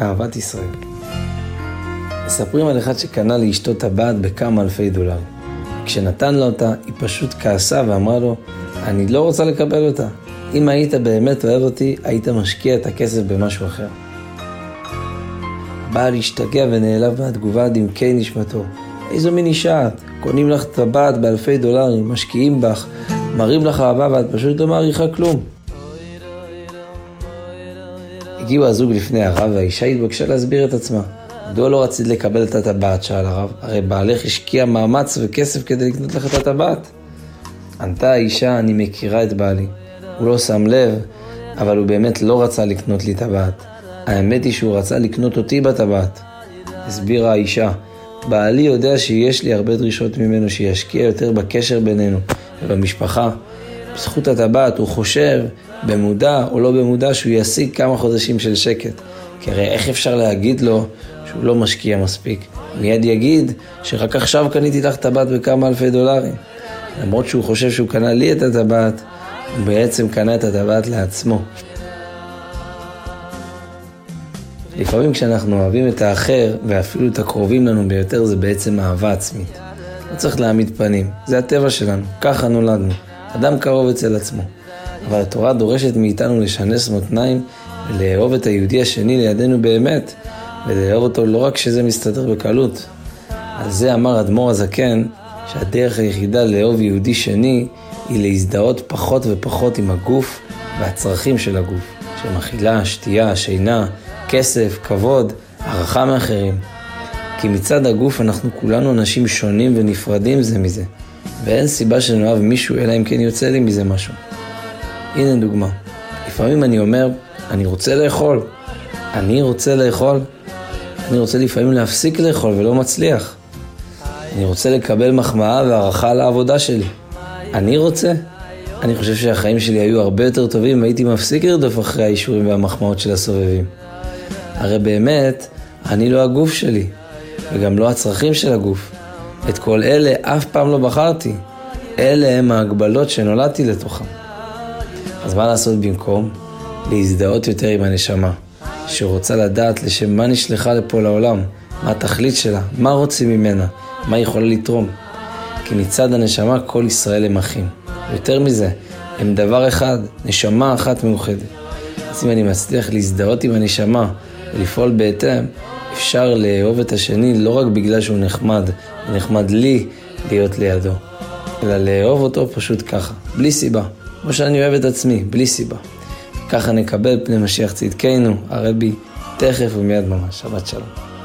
אהבת ישראל. מספרים על אחד שקנה לאשתו טבעת בכמה אלפי דולרים. כשנתן לה אותה, היא פשוט כעסה ואמרה לו, אני לא רוצה לקבל אותה. אם היית באמת אוהב אותי, היית משקיע את הכסף במשהו אחר. הבעל השתגע ונעלב מהתגובה עד עמקי נשמתו. איזו מין אישה את? קונים לך טבעת באלפי דולרים, משקיעים בך, מראים לך אהבה ואת פשוט לא מעריכה כלום. הגיעו הזוג לפני הרב והאישה התבקשה להסביר את עצמה. מדוע לא רצית לקבל את הטבעת? שאל הרב. הרי בעלך השקיע מאמץ וכסף כדי לקנות לך את הטבעת. ענתה האישה, אני מכירה את בעלי. הוא לא שם לב, אבל הוא באמת לא רצה לקנות לי טבעת. האמת היא שהוא רצה לקנות אותי בטבעת. הסבירה האישה, בעלי יודע שיש לי הרבה דרישות ממנו שישקיע יותר בקשר בינינו ובמשפחה. בזכות הטבעת הוא חושב, במודע או לא במודע, שהוא ישיג כמה חודשים של שקט. כי הרי איך אפשר להגיד לו שהוא לא משקיע מספיק? מיד יגיד שרק עכשיו קניתי לך טבעת בכמה אלפי דולרים. למרות שהוא חושב שהוא קנה לי את הטבעת, הוא בעצם קנה את הטבעת לעצמו. לפעמים כשאנחנו אוהבים את האחר, ואפילו את הקרובים לנו ביותר, זה בעצם אהבה עצמית. לא צריך להעמיד פנים, זה הטבע שלנו, ככה נולדנו. אדם קרוב אצל עצמו. אבל התורה דורשת מאיתנו לשנס מותניים ולאהוב את היהודי השני לידינו באמת, ולאהוב אותו לא רק כשזה מסתדר בקלות. על זה אמר אדמו"ר הזקן, שהדרך היחידה לאהוב יהודי שני היא להזדהות פחות ופחות עם הגוף והצרכים של הגוף, של אכילה, שתייה, שינה, כסף, כבוד, הערכה מאחרים. כי מצד הגוף אנחנו כולנו אנשים שונים ונפרדים זה מזה, ואין סיבה שנאהב מישהו אלא אם כן יוצא לי מזה משהו. הנה דוגמה, לפעמים אני אומר, אני רוצה לאכול, אני רוצה לאכול, אני רוצה לפעמים להפסיק לאכול ולא מצליח. אני רוצה לקבל מחמאה והערכה על העבודה שלי. אני רוצה? אני חושב שהחיים שלי היו הרבה יותר טובים אם הייתי מפסיק לרדוף אחרי האישורים והמחמאות של הסובבים. הרי באמת, אני לא הגוף שלי, וגם לא הצרכים של הגוף. את כל אלה אף פעם לא בחרתי. אלה הם ההגבלות שנולדתי לתוכם. אז מה לעשות במקום? להזדהות יותר עם הנשמה, שרוצה לדעת לשם מה נשלחה לפה לעולם, מה התכלית שלה, מה רוצים ממנה, מה היא יכולה לתרום. כי מצד הנשמה כל ישראל הם אחים. יותר מזה, הם דבר אחד, נשמה אחת מאוחדת. אז אם אני מצליח להזדהות עם הנשמה ולפעול בהתאם, אפשר לאהוב את השני לא רק בגלל שהוא נחמד, נחמד לי להיות לידו, אלא לאהוב אותו פשוט ככה, בלי סיבה. כמו שאני אוהב את עצמי, בלי סיבה. ככה נקבל פני משיח צדקנו, הרבי, תכף ומיד ממש. שבת שלום.